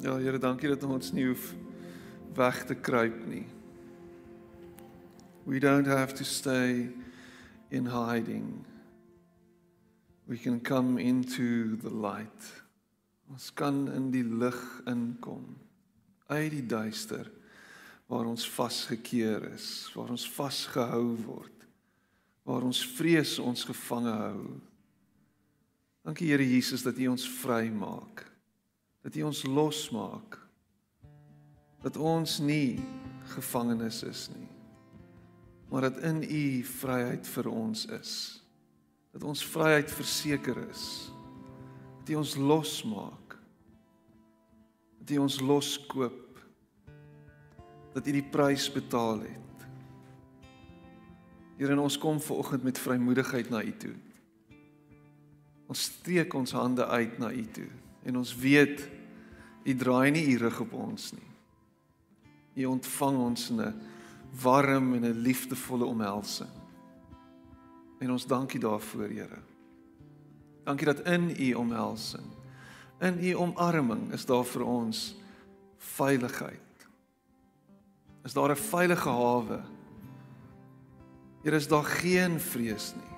Ja, Here, dankie dat ons nie hoef weg te kruip nie. We don't have to stay in hiding. We can come into the light. Ons kan in die lig inkom uit die duister waar ons vasgekeer is, waar ons vasgehou word, waar ons vrees ons gevange hou. Dankie Here Jesus dat U ons vrymaak. Dat U ons losmaak. Dat ons nie gevangenes is nie. Maar dat in U vryheid vir ons is. Dat ons vryheid verseker is. Dat U ons losmaak. Dat U ons loskoop. Dat U die prys betaal het. Here, ons kom ver oggend met vrymoedigheid na U toe. Ons steek ons hande uit na U toe en ons weet U draai nie U rug op ons nie. U ontvang ons in 'n warm en 'n liefdevolle omhelsing. En ons dankie daarvoor, Here. Dankie dat in U omhelsing, in U omarming is daar vir ons veiligheid. Is daar 'n veilige hawe? Here, is daar geen vrees nie.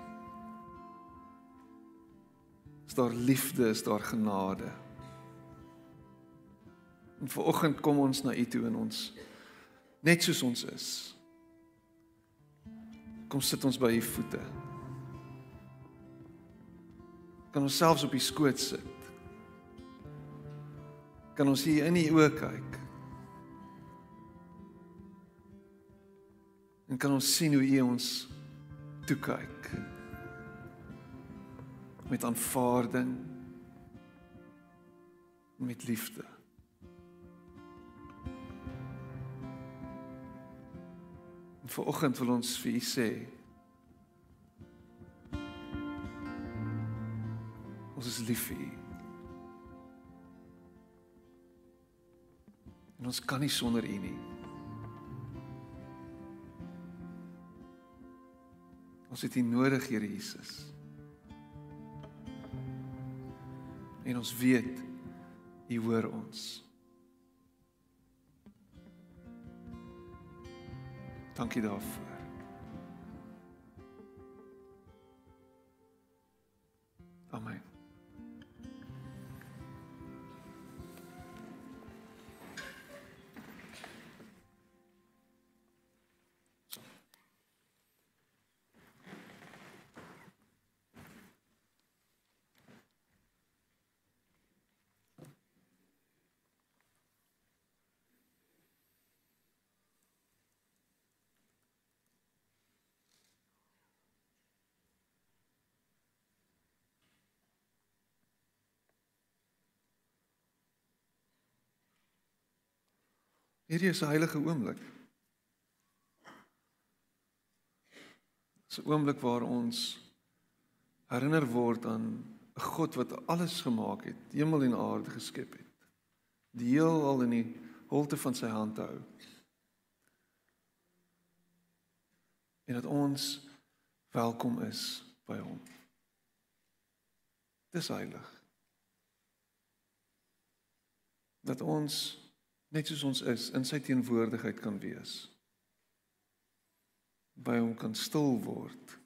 Is daar liefde, is daar genade. En vanoggend kom ons na U toe in ons net soos ons is. Kom sit ons by U voete. Kan ons selfs op U skoot sit. Kan ons hier in U oë kyk. En kan ons sien hoe U ons toe kyk met aanvaarding met liefde. En vir oggend wil ons vir u sê ons is lief vir u. En ons kan nie sonder u nie. Ons het u nodig, Here Jesus. En ons weet U hoor ons. Dankie daarvoor. Hierdie is 'n heilige oomblik. Dis 'n oomblik waar ons herinner word aan 'n God wat alles gemaak het, hemel en aarde geskep het. Die heelal in die holte van sy hand hou. En dat ons welkom is by hom. Dis heilig. Dat ons net soos ons is in sy teenwoordigheid kan wees. By hom kan stil word.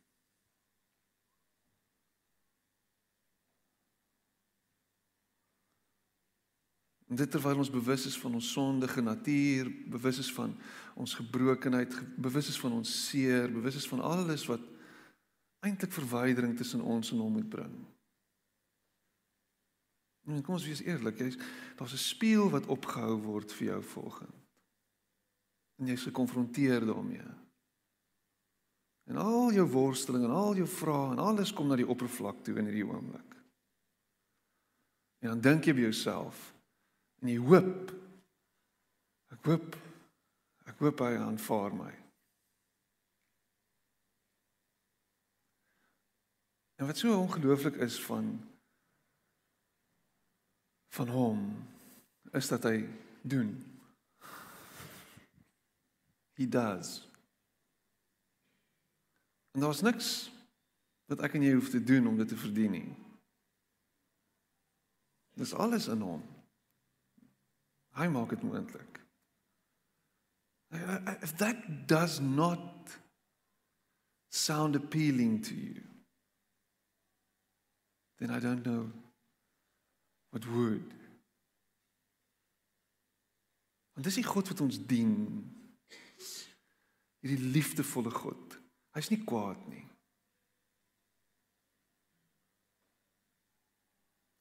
En dit terwyl ons bewus is van ons sondige natuur, bewus is van ons gebrokenheid, bewus is van ons seer, bewus is van alles wat eintlik verwydering tussen ons en hom moet bring. En kom ons wees eerlik, jy's daar's 'n spieël wat opgehou word vir jou volgende. En jy's gekonfronteer daarmee. En al jou worsteling en al jou vrae en alles kom na die oppervlak toe in hierdie oomblik. En dan dink jy by jouself en jy hoop ek hoop ek hoop hy aanvaar my. En wat so ongelooflik is van van hom is dat hy doen. He does. En daar's niks wat ek en jy hoef te doen om dit te verdien nie. Dis alles in hom. Hy maak dit moontlik. If that does not sound appealing to you, then I don't know what would. Want dis die God wat ons dien. Hierdie liefdevolle God. Hy's nie kwaad nie.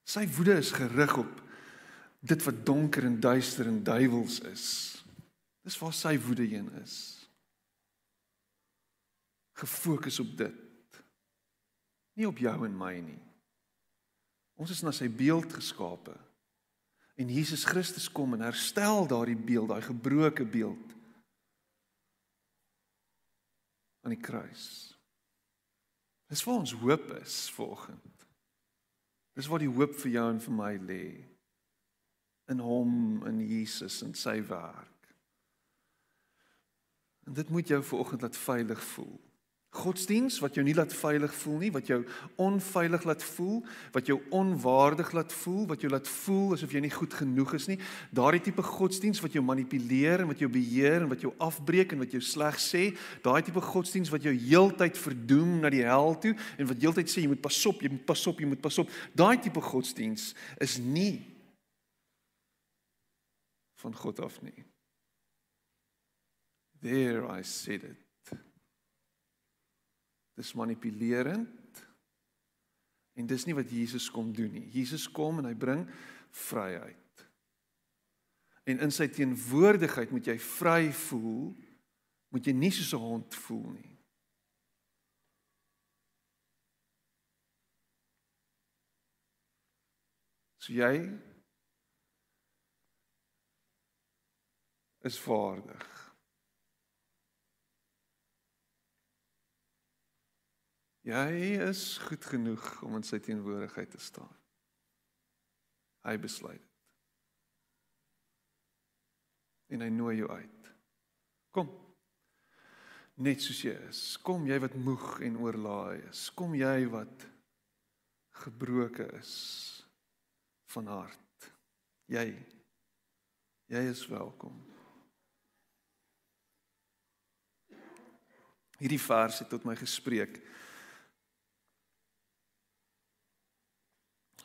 Sy woede is gerig op dit wat donker en duister en duiwels is. Dis waar sy woede heen is. Gefokus op dit. Nie op jou en my nie. Ons is na sy beeld geskape. En Jesus Christus kom en herstel daardie beeld, daai gebroke beeld aan die kruis. Dis waar ons hoop is vanoggend. Dis waar die hoop vir jou en vir my lê. In hom, in Jesus en sy werk. En dit moet jou vanoggend laat veilig voel. Godsdiens wat jou nie laat veilig voel nie, wat jou onveilig laat voel, wat jou onwaardig laat voel, wat jou laat voel asof jy nie goed genoeg is nie. Daardie tipe godsdiens wat jou manipuleer en wat jou beheer en wat jou afbreek en wat jou sleg sê, daai tipe godsdiens wat jou heeltyd verdoem na die hel toe en wat heeltyd sê jy moet pas op, jy moet pas op, jy moet pas op. Daai tipe godsdiens is nie van God af nie. There I said it. Dis manipulerend. En dis nie wat Jesus kom doen nie. Jesus kom en hy bring vryheid. En in sy teenwoordigheid moet jy vry voel. Moet jy nie soos 'n hond voel nie. So jy is vaardig. Jy is goed genoeg om in sy teenwoordigheid te staan. Hy besluit dit. En hy nooi jou uit. Kom. Net soos jy is. Kom jy wat moeg en oorlaai is. Kom jy wat gebroken is van hart. Jy jy is welkom. Hierdie vers het tot my gespreek.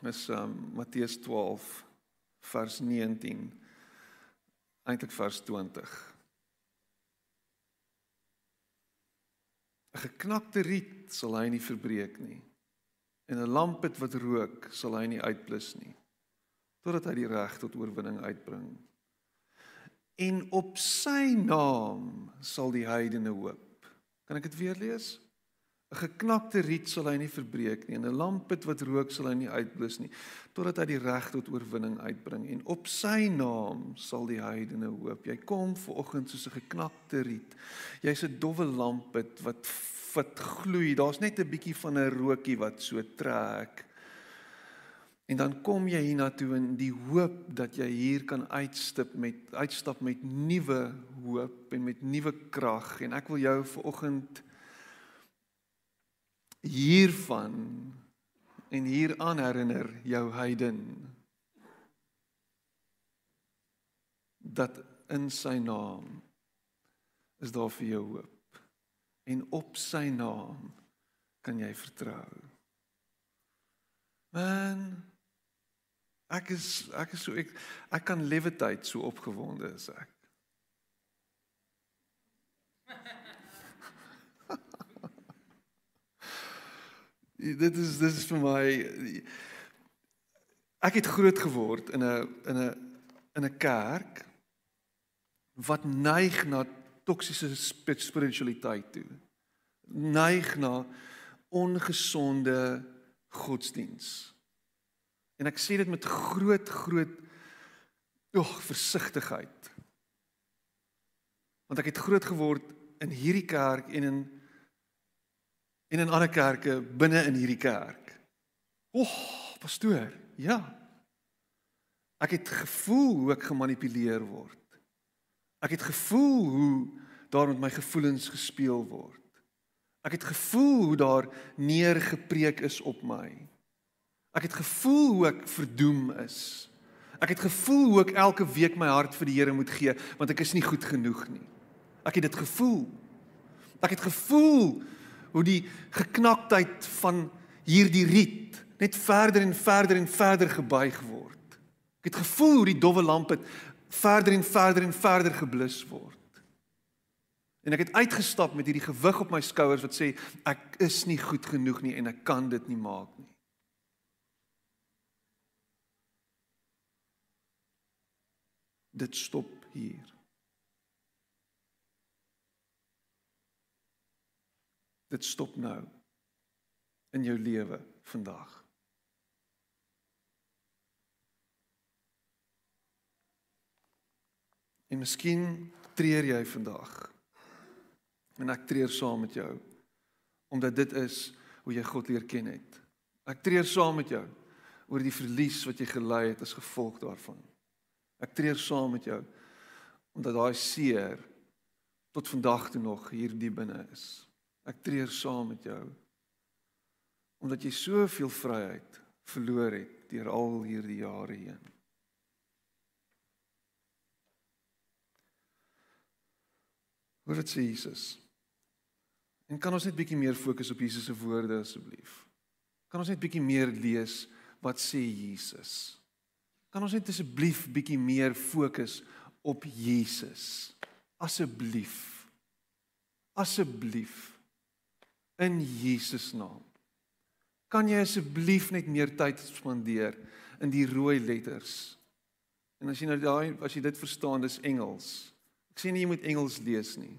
Is um, Matteus 12 vers 19 eintlik vers 20 'n geknakte riet sal hy nie verbreek nie en 'n lampet wat rook sal hy nie uitblus nie totdat hy die reg tot oorwinning uitbring. En op sy naam sal die heidene hoop. Kan ek dit weer lees 'n geknakte riet sal hy nie verbreek nie en 'n lampet wat rook sal hy nie uitblus nie totdat hy die reg tot oorwinning uitbring en op sy naam sal die heidene hoop. Jy kom ver oggend soos 'n geknakte riet. Jy's 'n dowwe lampet wat wat gloei. Daar's net 'n bietjie van 'n rookie wat so trek. En dan kom jy hiernatoe in die hoop dat jy hier kan uitstap met uitstap met nuwe hoop en met nuwe krag en ek wil jou ver oggend hiervan en hieraan herinner jou heiden dat in sy naam is daar vir jou hoop en op sy naam kan jy vertrou. Man ek is ek is so ek ek kan lewenheid so opgewonde is ek. Dit is dit is vir my ek het groot geword in 'n in 'n in 'n kerk wat neig na toksiese spiritualiteit toe. Neig na ongesonde godsdiens. En ek sê dit met groot groot ag versigtigheid. Want ek het groot geword in hierdie kerk en in en in ander kerke binne in hierdie kerk. O, oh, pastoor, ja. Ek het gevoel hoe ek gemanipuleer word. Ek het gevoel hoe daar met my gevoelens gespeel word. Ek het gevoel hoe daar neergepreek is op my. Ek het gevoel hoe ek verdoem is. Ek het gevoel hoe ek elke week my hart vir die Here moet gee, want ek is nie goed genoeg nie. Ek het dit gevoel. Ek het gevoel hoe die geknaktheid van hierdie riet net verder en verder en verder gebuig word. Ek het gevoel hoe die dowwe lamp het verder en verder en verder geblus word. En ek het uitgestap met hierdie gewig op my skouers wat sê ek is nie goed genoeg nie en ek kan dit nie maak nie. Dit stop hier. Dit stop nou in jou lewe vandag. En miskien treur jy vandag. En ek treur saam met jou omdat dit is hoe jy God leer ken het. Ek treur saam met jou oor die verlies wat jy gely het as gevolg daarvan. Ek treur saam met jou omdat daai seer tot vandag toe nog hier diep binne is. Ek treur saam met jou omdat jy soveel vryheid verloor het deur al hierdie jare heen. Hoor dit sê Jesus. En kan ons net bietjie meer fokus op Jesus se woorde asseblief? Kan ons net bietjie meer lees wat sê Jesus? Kan ons net asseblief bietjie meer fokus op Jesus? Asseblief. Asseblief. In Jesus naam. Kan jy asseblief net meer tyd spandeer in die rooi letters? En as jy nou daai as jy dit verstaan, dis Engels. Ek sê nie jy moet Engels lees nie.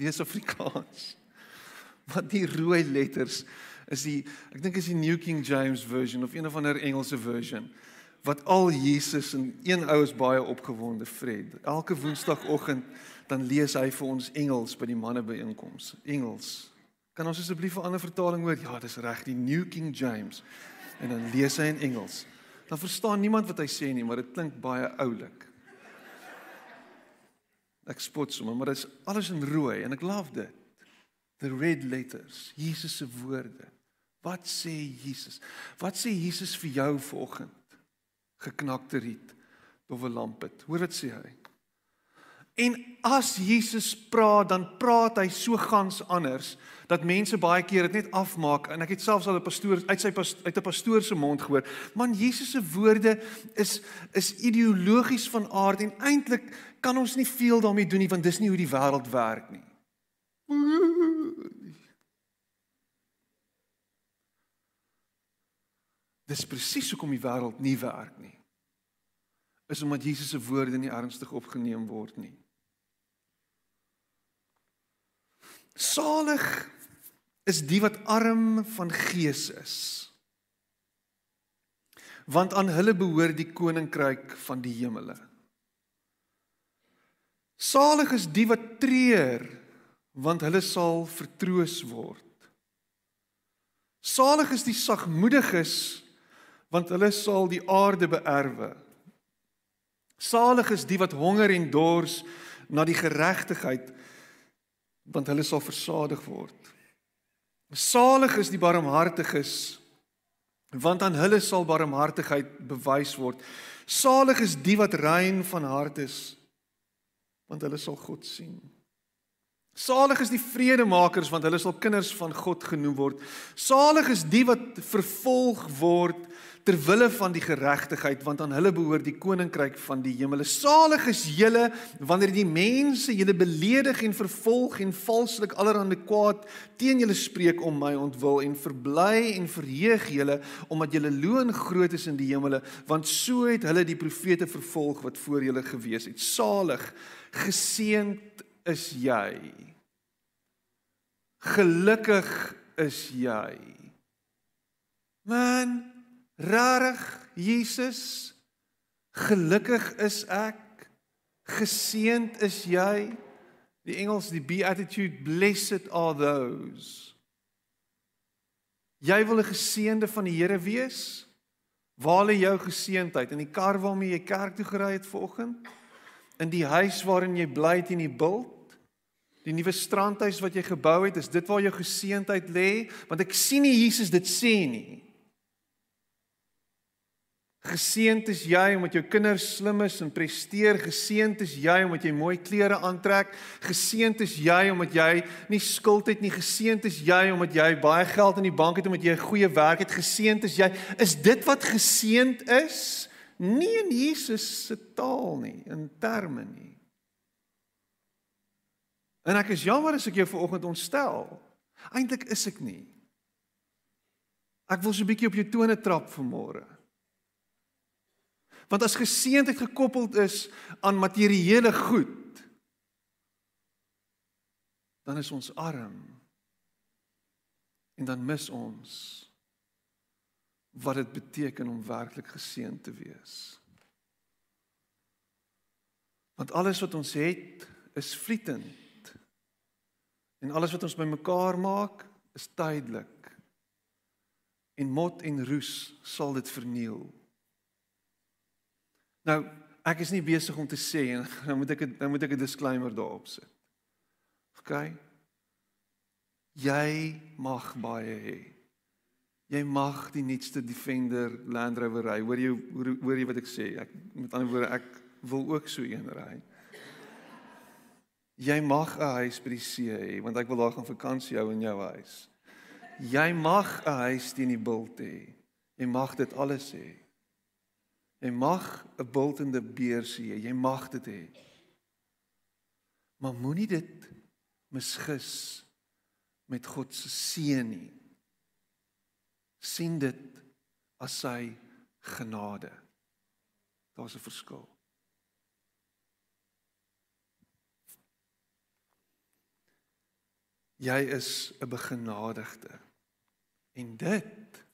Lees Afrikaans. Want die rooi letters is die ek dink is die New King James version of een of ander Engelse version wat al Jesus en een ou is baie opgewonde Fred. Elke woensdagoggend dan lees hy vir ons Engels by die manne byeenkoms. Engels. Kan ons asseblief 'n ander vertaling hoor? Ja, dis reg, die New King James. En dan lees hy in Engels. Dan verstaan niemand wat hy sê nie, maar dit klink baie oulik. Ek spot sommer, maar dit is alles in rooi en ek love dit. The red letters, Jesus se woorde. Wat sê Jesus? Wat sê Jesus vir jou vanoggend? Geknakte riet, dowwe lamp het. Hoor wat sê hy? En as Jesus praat, dan praat hy so gans anders dat mense baie keer dit net afmaak en ek het selfs al 'n pastoor uit sy uit 'n pastoor se mond gehoor. Man Jesus se woorde is is ideologies van aard en eintlik kan ons nie veel daarmee doen nie want dis nie hoe die wêreld werk nie. Dis presies hoekom die wêreld nie werk nie. Is omdat Jesus se woorde nie ernstig opgeneem word nie. Salig is die wat arm van gees is. Want aan hulle behoort die koninkryk van die hemele. Salig is die wat treur, want hulle sal vertroos word. Salig is die sagmoediges, want hulle sal die aarde beerwe. Salig is die wat honger en dors na die geregtigheid, want hulle sal versadig word. Salig is die barmhartiges want aan hulle sal barmhartigheid bewys word. Salig is die wat rein van hart is want hulle sal God sien. Salig is die vredemakers want hulle sal kinders van God genoem word. Salig is die wat vervolg word ter wille van die geregtigheid want aan hulle behoort die koninkryk van die hemele. Salig is julle wanneer die mense julle beledig en vervolg en valslik allerhande kwaad teen julle spreek om my ontwil en verbly en verheug julle omdat julle loon groot is in die hemele want so het hulle die profete vervolg wat voor julle gewees het. Salig geseend is jy. Gelukkig is jy. Man, Rarig Jesus, gelukkig is ek. Geseend is jy. Die Engels die beatitude blessed are those. Jy wil 'n geseënde van die Here wees? Waar lê jou geseëndheid? In die kar waarmee jy kerk toe gery het vanoggend? In die huis waarin jy bly teen die bult? Die nuwe strandhuis wat jy gebou het, is dit waar jou geseëndheid lê? Want ek sien nie Jesus dit sê nie. Geseënd is jy omdat jou kinders slim is en presteer. Geseënd is jy omdat jy mooi klere aantrek. Geseënd is jy omdat jy nie skuld het nie. Geseënd is jy omdat jy baie geld in die bank het omdat jy 'n goeie werk het. Geseënd is jy. Is dit wat geseënd is? Nie in Jesus se taal nie, in terme nie. En ek is jammer as ek jou vanoggend ontstel. Eintlik is ek nie. Ek wil so 'n bietjie op jou tone trap vanmôre. Want as geseëndheid gekoppeld is aan materiële goed, dan is ons arm. En dan mis ons wat dit beteken om werklik geseënd te wees. Want alles wat ons het, is vlietend. En alles wat ons bymekaar maak, is tydelik. En mot en roes sal dit verniel. Nou, ek is nie besig om te sê en nou moet ek nou moet ek 'n disclaimer daarop sit. OK. Jy mag baie hê. Jy mag die nuutste Defender Land Rover ry. Hoor jy hoor jy wat ek sê? Ek met ander woorde ek wil ook so een ry. Jy mag 'n huis by die see hê want ek wil daar gaan vakansie hou in jou huis. Jy mag 'n huis teen die bult hê. Jy mag dit alles hê. Jy mag 'n bultende beers hê. Jy mag dit hê. Maar moenie dit misgis met God se seën nie. sien dit as sy genade. Daar's 'n verskil. Jy is 'n begenadigde. En dit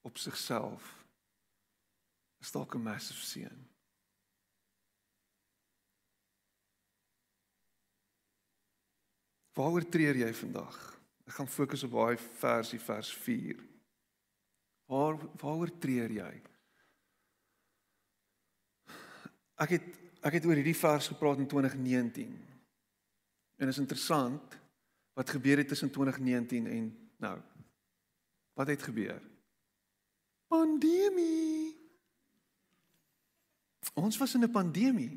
op sigself is dalk 'n massive seën. Waaroor treur jy vandag? Ek gaan fokus op daai versie vers 4. Waar waaroor treur jy? Ek het ek het oor hierdie vers gepraat in 2019. En is interessant wat gebeur het tussen 2019 en nou. Wat het gebeur? Pandemie. Ons was in 'n pandemie.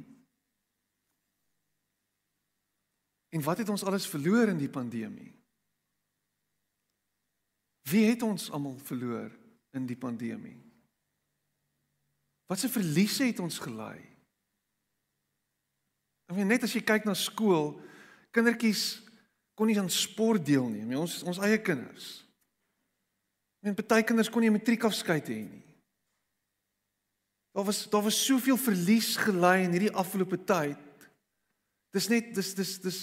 En wat het ons alles verloor in die pandemie? Wie het ons almal verloor in die pandemie? Wat se verliese het ons gelei? Ek weet net as jy kyk na skool, kindertjies kon nie aan sport deelneem nie. Ons ons eie kinders. En party kinders kon nie 'n matriekafskeid hê nie. Daar was daar was soveel verlies gelei in hierdie afgelope tyd. Dis net dis dis dis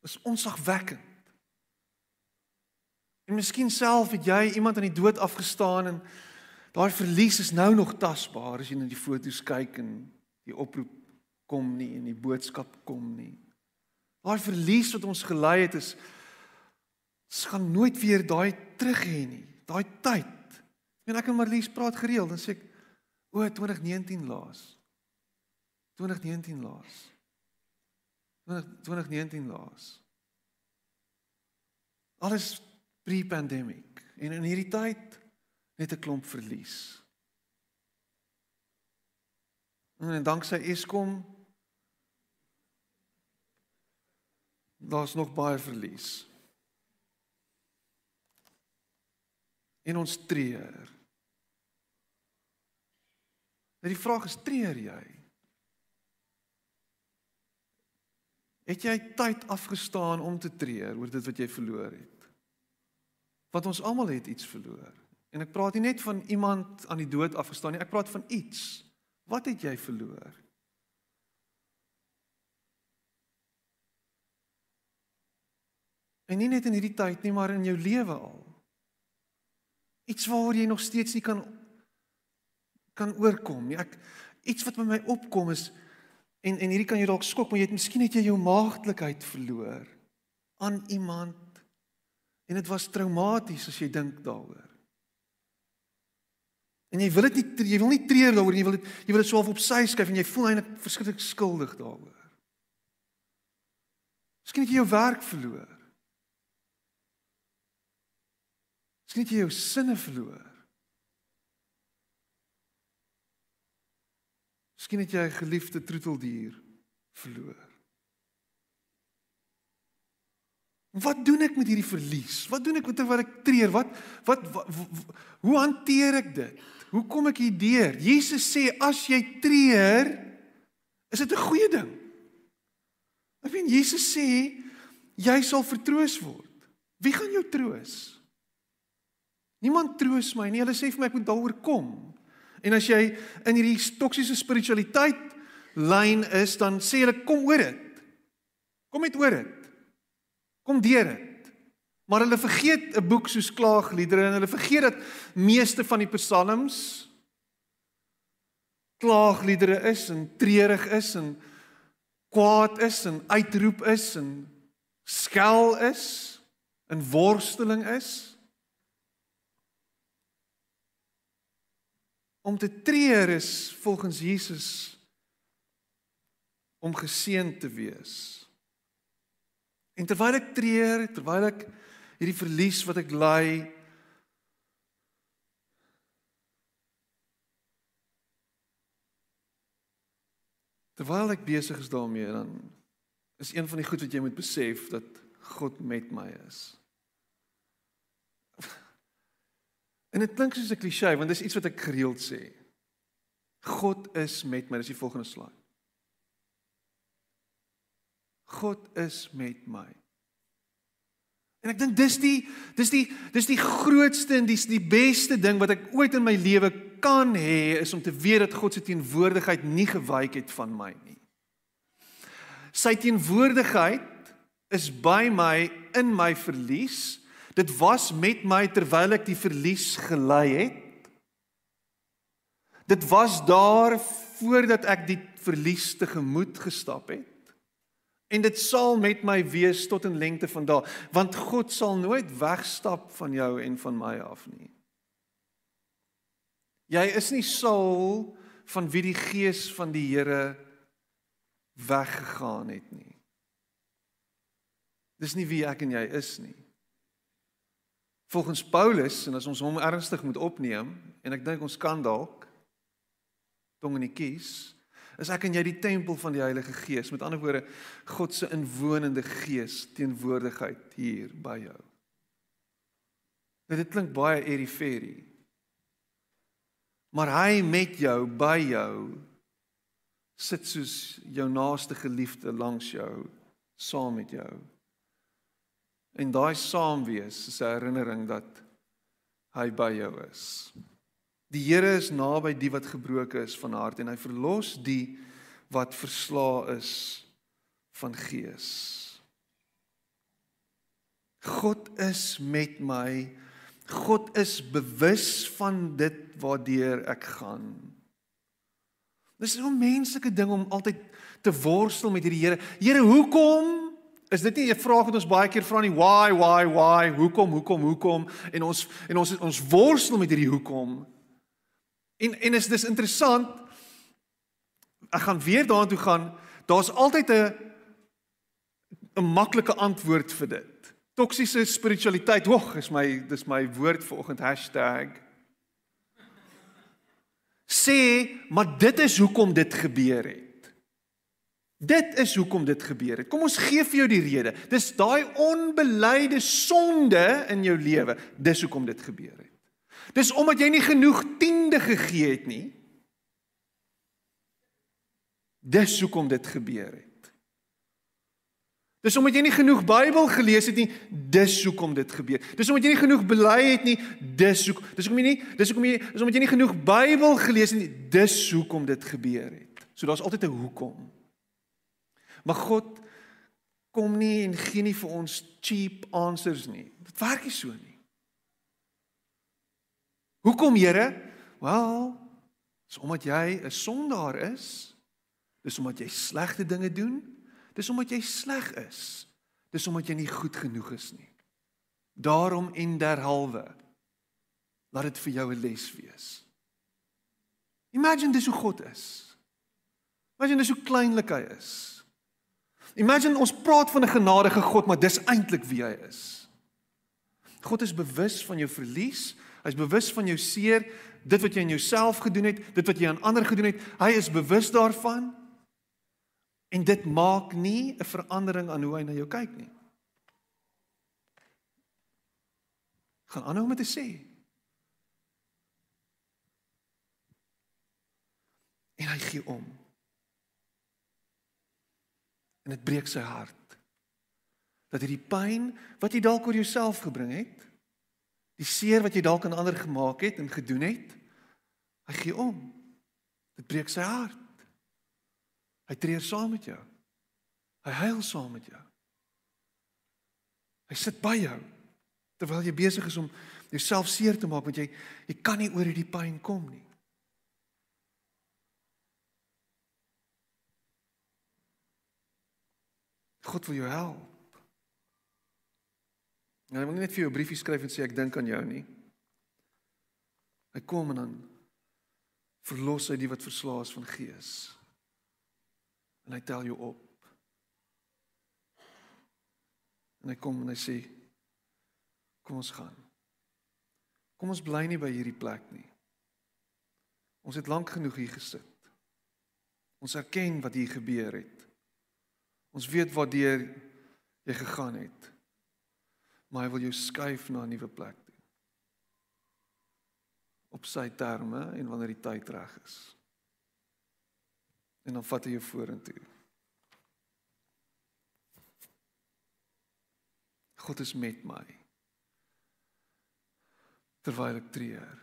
is onsagwekkend. En miskien self het jy iemand aan die dood afgestaan en daai verlies is nou nog tasbaar as jy na die foto's kyk en die oproep kom nie en die boodskap kom nie. Daai verlies wat ons gelei het is ons gaan nooit weer daai terug hê nie. Daai tyd. En ek en Marlies praat gereeld en sê ek O 2019 laas. 2019 laas. 2019 laas. Alles pre-pandemic en in hierdie tyd net 'n klomp verlies. En danksy Eskom daar's nog baie verlies. En ons treur. Nou die vraag is treur jy? Het jy tyd afgestaan om te treur oor dit wat jy verloor het? Want ons almal het iets verloor. En ek praat nie net van iemand aan die dood afgestaan nie, ek praat van iets. Wat het jy verloor? En nie net in hierdie tyd nie, maar in jou lewe al. Iets waaroor jy nog steeds nie kan kan oorkom nie. Ek iets wat by my opkom is en en hierdie kan jy dalk skok, maar jy het miskien het jy jou maagdelikheid verloor aan iemand en dit was traumaties as jy dink daaroor. En jy wil dit nie jy wil nie treur daaroor nie, jy wil dit jy wil dit swaaf op sy skuif en jy voel eintlik verskriklik skuldig daaroor. Miskien het jy jou werk verloor. Miskien het jy jou sinne verloor. Miskien het jy 'n geliefde troeteldier verloor. Wat doen ek met hierdie verlies? Wat doen ek terwyl ek treur? Wat, wat wat hoe hanteer ek dit? Hoe kom ek hierdeur? Jesus sê as jy treur, is dit 'n goeie ding. Ek weet Jesus sê jy sal vertroos word. Wie gaan jou troos? Niemand troos my nie. Hulle sê vir my ek moet daaroor kom. En as jy in hierdie toksiese spiritualiteit lyn is, dan sê hulle kom oor dit. Kom met oor dit. Kom deur dit. Maar hulle vergeet 'n boek soos Klaagliedere en hulle vergeet dat meeste van die psalms klaagliedere is en treurig is en kwaad is en uitroep is en skel is en worsteling is. Om te treur is volgens Jesus om geseën te wees. En terwyl ek treur, terwyl ek hierdie verlies wat ek ly terwyl ek besig is daarmee dan is een van die goed wat jy moet besef dat God met my is. En dit klink soos 'n klise want dis iets wat ek gereeld sê. God is met my. Dis die volgende slide. God is met my. En ek dink dis die dis die dis die grootste en dis die beste ding wat ek ooit in my lewe kan hê is om te weet dat God se teenwoordigheid nie gewyk het van my nie. Sy teenwoordigheid is by my in my verlies. Dit was met my terwyl ek die verlies gelei het. Dit was daar voordat ek die verlies tegemoet gestap het. En dit sal met my wees tot in lengte van dae, want God sal nooit wegstap van jou en van my af nie. Jy is nie Saul van wie die gees van die Here weggegaan het nie. Dis nie wie ek en jy is nie. Volgens Paulus en as ons hom ernstig moet opneem en ek dink ons kan dalk tong in die kies is ek en jy die tempel van die Heilige Gees. Met ander woorde, God se inwonende Gees teenwoordigheid hier by jou. Dit klink baie eriferi. Maar hy met jou, by jou sit soos jou naaste geliefde langs jou, saam met jou. En daai saam wees is 'n herinnering dat hy by jou is. Die Here is naby die wat gebroken is van hart en hy verlos die wat verslae is van gees. God is met my. God is bewus van dit waardeur ek gaan. Dis 'n menslike ding om altyd te worstel met hierdie Here. Here, hoekom? Is dit nie 'n vraag wat ons baie keer vra nie? Why, why, why? Hoekom, hoekom, hoekom? En ons en ons ons worstel met hierdie hoekom. En en is dis interessant. Ek gaan weer daartoe gaan. Daar's altyd 'n 'n maklike antwoord vir dit. Toksiese spiritualiteit. Wag, is my dis my woord vanoggend hashtag. Sê, maar dit is hoekom dit gebeur het. Dit is hoekom dit gebeur het. Kom ons gee vir jou die rede. Dis daai onbeleide sonde in jou lewe. Dis hoekom dit gebeur het. Dis omdat jy nie genoeg tiende gegee het nie. Dis hoekom dit gebeur het. Dis omdat jy nie genoeg Bybel gelees het nie, dis hoekom dit gebeur. Dis omdat jy nie genoeg bely het nie, dis hoekom. Dis hoekom jy nie, dis hoekom jy, dis omdat jy nie genoeg Bybel gelees het nie, dis hoekom dit gebeur het. So daar's altyd 'n hoekom. Maar God kom nie en gee nie vir ons cheap answers nie. Dit werk nie so nie. Hoekom, Here? Wel, dis omdat jy 'n sondaar is. Dis omdat jy slegte dinge doen. Dis omdat jy sleg is. Dis omdat jy nie goed genoeg is nie. Daarom en derhalwe laat dit vir jou 'n les wees. Imagine dis hoe God is. Imagine dis hoe kleinlik hy is. Imagine ons praat van 'n genadige God, maar dis eintlik wie hy is. God is bewus van jou verlies. Hy's bewus van jou seer, dit wat jy aan jouself gedoen het, dit wat jy aan ander gedoen het. Hy is bewus daarvan. En dit maak nie 'n verandering aan hoe hy na jou kyk nie. Gaan aanhou om te sê. En hy gee om. En dit breek sy hart. Dat hierdie pyn wat jy dalk oor jouself gebring het, die seer wat jy dalk aan ander gemaak het en gedoen het, hy gee om. Dit breek sy hart. Hy treur saam met jou. Hy huil saam met jou. Hy sit by jou terwyl jy besig is om jouself seer te maak want jy jy kan nie oor hierdie pyn kom nie. God wil jou help. En hy wil nie net vir jou 'n briefie skryf en sê ek dink aan jou nie. Hy kom en dan verlos hy die wat verslae is van gees. En hy tel jou op. En hy kom en hy sê kom ons gaan. Kom ons bly nie by hierdie plek nie. Ons het lank genoeg hier gesit. Ons erken wat hier gebeur het. Ons weet waardeur jy gegaan het. Maar hy wil jou skuif na 'n nuwe plek toe. Op sy terme en wanneer die tyd reg is. En dan vat hy jou vorentoe. God is met my. Terwyl ek treur.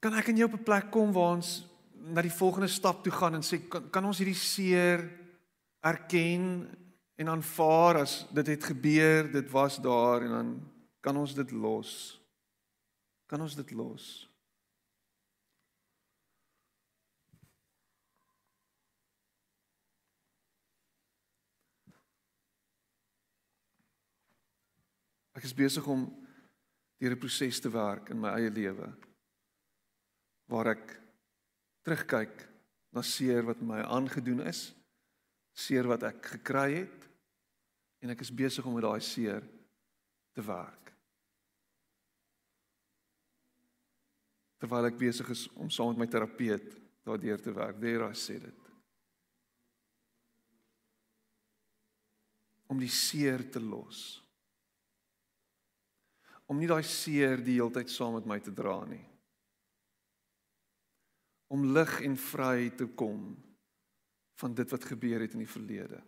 Kan ek in jou op 'n plek kom waar ons na die volgende stap toe gaan en sê kan, kan ons hierdie seer erken en aanvaar as dit het gebeur, dit was daar en dan kan ons dit los. Kan ons dit los? Ek is besig om deur 'n proses te werk in my eie lewe waar ek terugkyk na seer wat my aangedoen is seer wat ek gekry het en ek is besig om met daai seer te werk. Terwyl ek besig is om saam met my terapeut daardeur te werk, there I said it. Om die seer te los. Om nie daai seer die hele tyd saam met my te dra nie. Om lig en vry te kom van dit wat gebeur het in die verlede.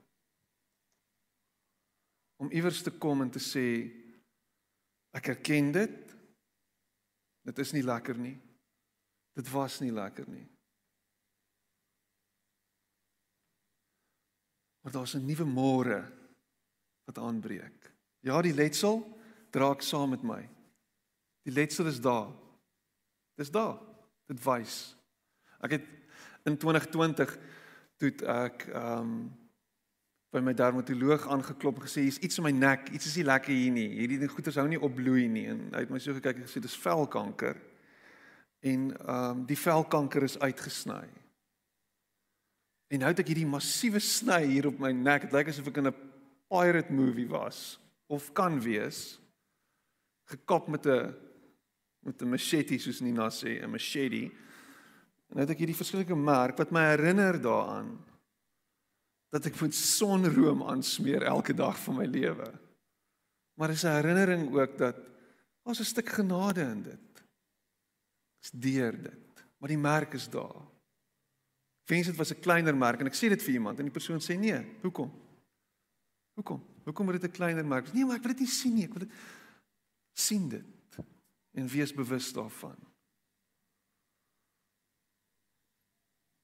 Om iewers te kom en te sê ek erken dit. Dit is nie lekker nie. Dit was nie lekker nie. Maar daar's 'n nuwe môre wat aanbreek. Ja, die letsel draak saam met my. Die letsel is daar. Dis daar. Dit wys. Ek het in 2020 toe ek ehm um, by my dermatoloog aangeklop en gesê hier's iets in my nek, iets is nie lekker hier nie. Hierdie goeters hou nie op bloei nie en hy het my so gekyk en gesê dis velkanker. En ehm um, die velkanker is uitgesny. En nou het ek hierdie massiewe sny hier op my nek. Dit lyk asof ek in 'n pirate movie was of kan wees. Gekap met 'n met 'n machete soos Nina sê, 'n machete. En nou het ek hierdie verskillike merk wat my herinner daaraan dat ek moet sonroom aansmeer elke dag van my lewe. Maar is 'n herinnering ook dat ons 'n stuk genade in dit. Dis deur dit. Maar die merk is daar. Wens dit was 'n kleiner merk en ek sê dit vir iemand en die persoon sê nee, hoekom? Hoekom? Hoekom moet dit 'n kleiner merk? Nee, maar ek wil dit nie sien nie. Ek wil dit sien dit en wees bewus daarvan.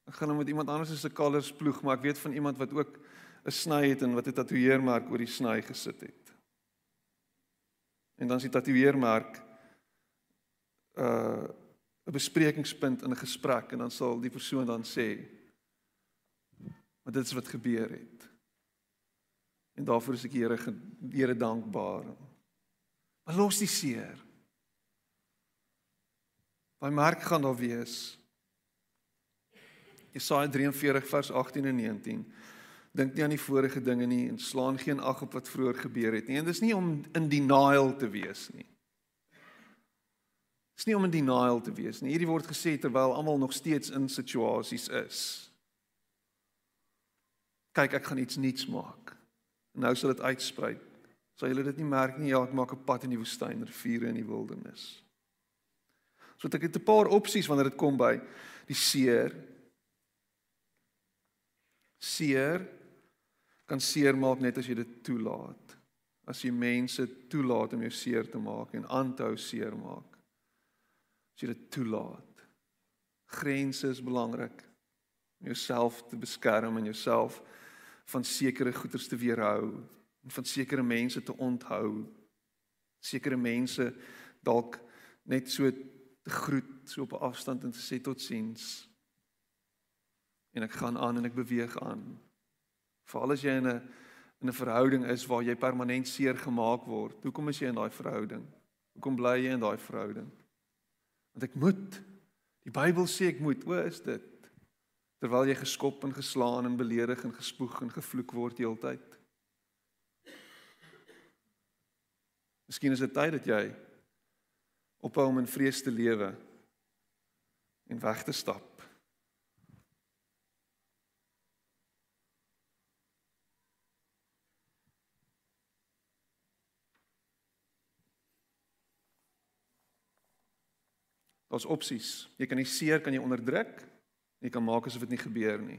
Ek gaan nou met iemand anders se kalers ploeg, maar ek weet van iemand wat ook 'n sny het en wat 'n tatoeëermerk oor die sny gesit het. En dan is die tatoeëermerk uh 'n besprekingspunt in 'n gesprek en dan sal die persoon dan sê maar dit is wat gebeur het. En daarvoor is ek Here Here dankbaar. Maar los die seer. Daai merk gaan daar wees. Jesaja 43 vers 18 en 19. Dink nie aan die vorige dinge nie en slaan geen ag op wat vroeër gebeur het nie. En dis nie om in denial te wees nie. Dis nie om in denial te wees nie. Hierdie word gesê terwyl almal nog steeds in situasies is. Kyk, ek gaan iets nuuts maak. En nou sal dit uitsprei. Sal julle dit nie merk nie? Ja, ek maak 'n pad in die woestyn, riviere in die wildernis. So ek het 'n paar opsies wanneer dit kom by die seer. Seer kan seer maak net as jy dit toelaat. As jy mense toelaat om jou seer te maak en aanhou seer maak as jy dit toelaat. Grense is belangrik. Om jouself te beskerm en jouself van sekere goeders te weerhou en van sekere mense te onthou. Sekere mense dalk net so te groet so op 'n afstand en te sê totsiens. En ek gaan aan en ek beweeg aan. Veral as jy in 'n in 'n verhouding is waar jy permanent seer gemaak word. Hoekom is jy in daai verhouding? Hoekom bly jy in daai verhouding? Want ek moet. Die Bybel sê ek moet. O, is dit? Terwyl jy geskop en geslaan en beledig en gespoeg en gevloek word heeltyd. Miskien is dit tyd dat jy ophou om in vrees te lewe en weg te stap. Daar's opsies. Jy kan die seer kan jy onderdruk. Jy kan maak asof dit nie gebeur nie.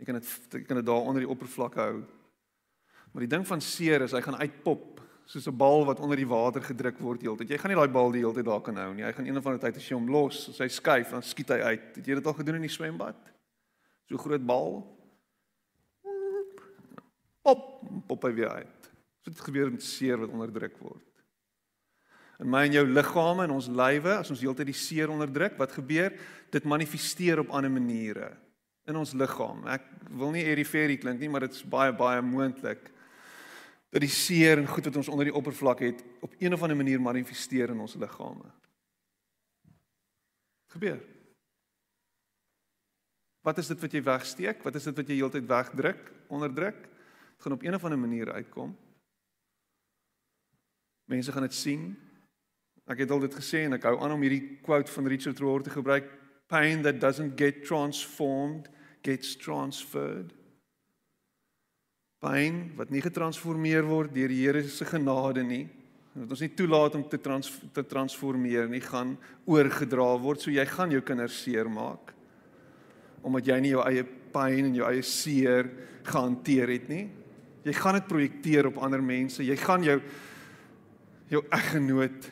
Jy kan dit jy kan dit daar onder die oppervlak hou. Maar die ding van seer is hy gaan uitpop soos 'n bal wat onder die water gedruk word heeltyd. Jy gaan nie daai bal die hele tyd daar kan hou nie. Hy gaan een of ander tyd as jy hom los, as hy skuif, dan skiet hy uit. Het jy dit al gedoen in die swembad? So groot bal. Pop, pop hy weer uit. So dit gebeur met seer wat onderdruk word in my en jou liggame en ons lywe as ons heeltyd die seer onderdruk, wat gebeur? Dit manifesteer op ander maniere in ons liggaam. Ek wil nie eriferie klink nie, maar dit is baie baie moontlik dat die seer en goed wat ons onder die oppervlak het op een of ander manier manifesteer in ons liggame. Gebeur. Wat is dit wat jy wegsteek? Wat is dit wat jy heeltyd wegdruk, onderdruk? Dit gaan op een of ander manier uitkom. Mense gaan dit sien, Ek het al dit gesê en ek hou aan om hierdie quote van Richard Rohr te gebruik. Pain that doesn't get transformed gets transferred. Pyn wat nie getransformeer word deur die Here se genade nie. Dat ons nie toelaat om te trans te transformeer nie, gaan oorgedra word. So jy gaan jou kinders seermaak omdat jy nie jou eie pyn en jou eie seer gehanteer het nie. Jy gaan dit projekteer op ander mense. Jy gaan jou jou eggenoot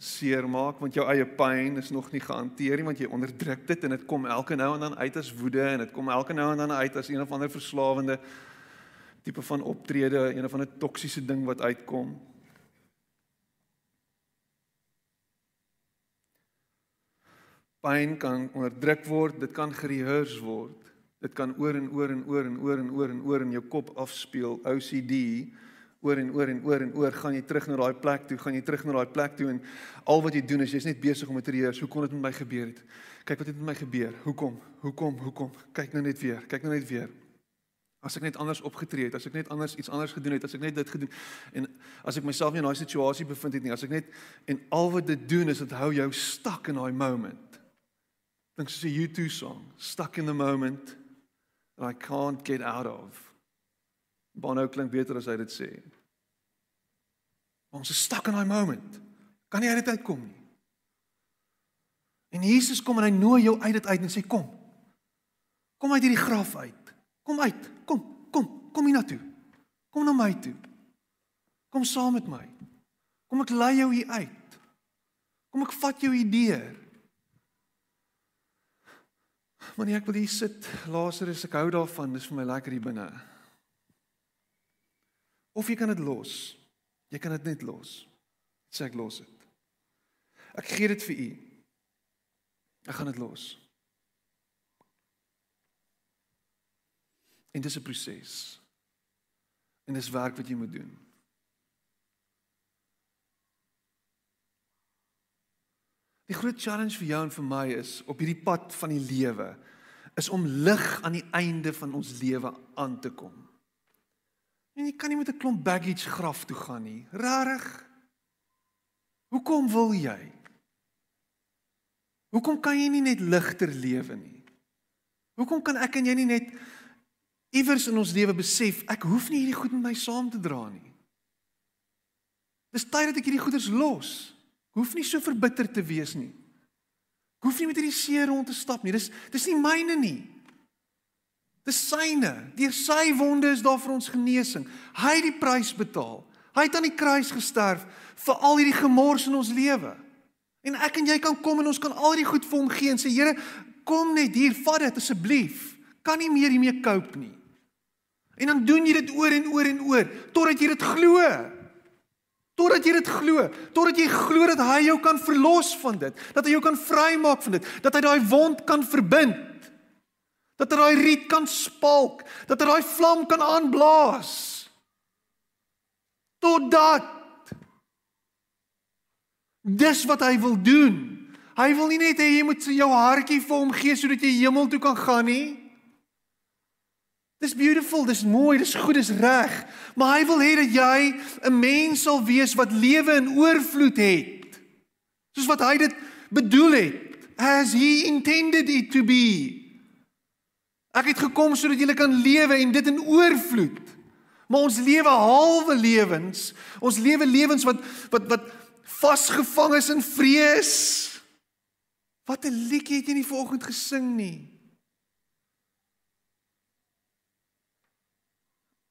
seermaak want jou eie pyn is nog nie gehanteer nie want jy onderdruk dit en dit kom elke nou en dan uit as woede en dit kom elke nou en dan uit as een of ander verslawende tipe van optrede, een of ander toksiese ding wat uitkom. Pyn kan onderdruk word, dit kan gereheers word. Dit kan oor en oor en oor en oor en oor en oor in jou kop afspeel, OCD oor en oor en oor en oor gaan jy terug na daai plek toe, gaan jy terug na daai plek toe en al wat jy doen is jy's net besig om te reëer, hoe kon dit met my gebeur het? Kyk wat het met my gebeur. Hoekom? Hoekom? Hoekom? Kyk nou net weer. Kyk nou net weer. As ek net anders opgetree het, as ek net anders iets anders gedoen het, as ek net dit gedoen en as ek myself nie in daai situasie bevind het nie, as ek net en al wat dit doen is dit hou jou stuck in daai moment. Dink soos 'n U2 song, stuck in the moment that I can't get out of. Bono klink beter as hy dit sê. Ons is stuck in daai moment. Kan nie uit dit uitkom nie. En Jesus kom en hy nooi jou uit dit uit en sê kom. Kom uit hierdie graf uit. Kom uit. Kom, kom, kom hier na toe. Kom na my toe. Kom saam met my. Kom ek lei jou hier uit. Kom ek vat jou hier deur. Wanneer ek wil hier sit, Lazarus, ek hou daarvan, dis vir my lekker hier binne. Of jy kan dit los. Jy kan dit net los. Sê ek los dit. Ek gee dit vir u. Ek gaan dit los. En dis 'n proses. En dis werk wat jy moet doen. Die groot challenge vir jou en vir my is op hierdie pad van die lewe is om lig aan die einde van ons lewe aan te kom. En jy kan nie met 'n klomp baggage graf toe gaan nie. Rarig. Hoekom wil jy? Hoekom kan jy nie net ligter lewe nie? Hoekom kan ek en jy nie net iewers in ons lewe besef ek hoef nie hierdie goed met my saam te dra nie? Dis tyd dat ek hierdie goeders los. Ek hoef nie so verbitter te wees nie. Ek hoef nie met hierdie seer rond te stap nie. Dis dis nie myne nie. Dis syne. Deur sy wonde is daar vir ons genesing. Hy het die prys betaal. Hy het aan die kruis gesterf vir al hierdie gemors in ons lewe. En ek en jy kan kom en ons kan al hierdie goed vir hom gee en sê Here, kom net hier, vat dit asseblief. Kan nie meer hiermee cope nie. En dan doen jy dit oor en oor en oor totdat jy dit glo. Totdat jy dit glo, totdat jy glo dat hy jou kan verlos van dit, dat hy jou kan vrymaak van dit, dat hy daai wond kan verbind. Dat hy daai riet kan spalk, dat hy daai vlam kan aanblaas. Totdat Dis wat hy wil doen. Hy wil nie net hê jy moet jou hartjie vir hom gee sodat jy hemel toe kan gaan nie. Dis beautiful, dis mooi, dis goed, dis reg. Maar hy wil hê dat jy 'n mens sal wees wat lewe in oorvloed het. Soos wat hy dit bedoel het, as he intended it to be. Ek het gekom sodat jy kan lewe en dit in oorvloed. Maar ons lewe halwe lewens. Ons lewe lewens wat wat wat vasgevang is in vrees. Wat 'n liedjie het jy nie vanoggend gesing nie?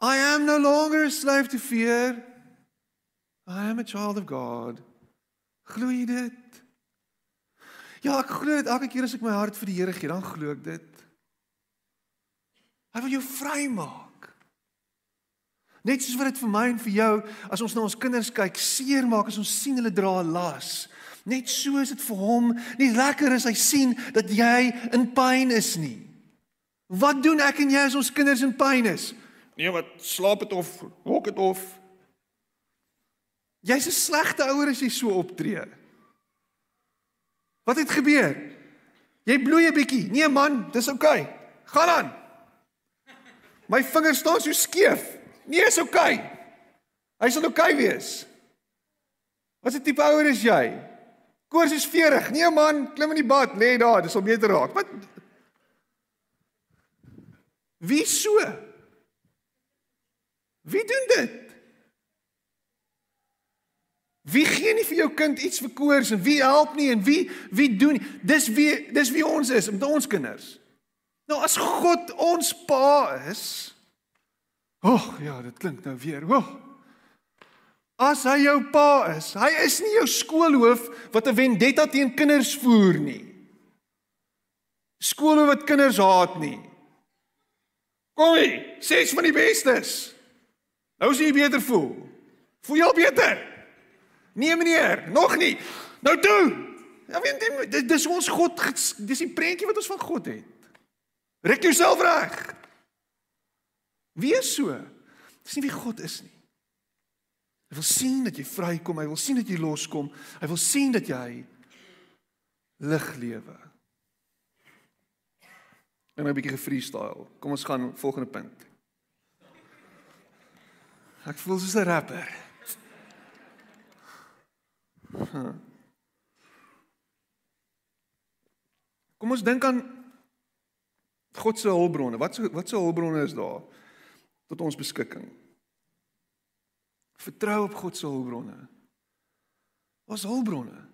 I am no longer a slave to fear. I am a child of God. Glo jy dit? Ja, ek glo dit elke keer as ek my hart vir die Here gee, dan glo ek dit. Hy wil jou vrymaak. Net soos wat dit vir my en vir jou, as ons na ons kinders kyk, seermaak as ons sien hulle dra 'n las. Net so is dit vir hom nie lekker as hy sien dat jy in pyn is nie. Wat doen ek en jy as ons kinders in pyn is? Nee, wat slaap dit of hok dit of? Jy's 'n slegte ouer as jy so optree. Wat het gebeur? Jy bloei 'n bietjie. Nee man, dis oukei. Okay. Gaan aan. My vingers staan so skeef. Nee, is oukei. Okay. Hy sal oukei okay wees. Wat 'n tipe ouer is jy? Koors is 40. Nee man, klim in die bad, lê daar, dis al beter raak. Wat Wie so? Wie doen dit? Wie gee nie vir jou kind iets vir koers en wie help nie en wie wie doen nie? Dis wie dis wie ons is met ons kinders. Nou as God ons pa is. Ag ja, dit klink nou weer. Ag. As hy jou pa is, hy is nie jou skoolhoof wat 'n vendetta teen kinders voer nie. Skoolhoof wat kinders haat nie. Kom hier, ses van die bestes. Nou sien jy beter voel. Voel jy al beter? Nee meneer, nog nie. Nou toe. Ja weet jy, dis ons God, dis die prentjie wat ons van God het. Rek jouself reg. Wees so. Dis nie wie God is nie. Hy wil sien dat jy vrykom, hy wil sien dat jy loskom. Hy wil sien dat jy lig lewe. En nou 'n bietjie gefreestyle. Kom ons gaan volgende punt. Ek voel soos 'n rapper. Kom ons dink aan God se hulpbronne. Wat se wat se hulpbronne is daar tot ons beskikking? Vertrou op God se hulpbronne. Ons hulpbronne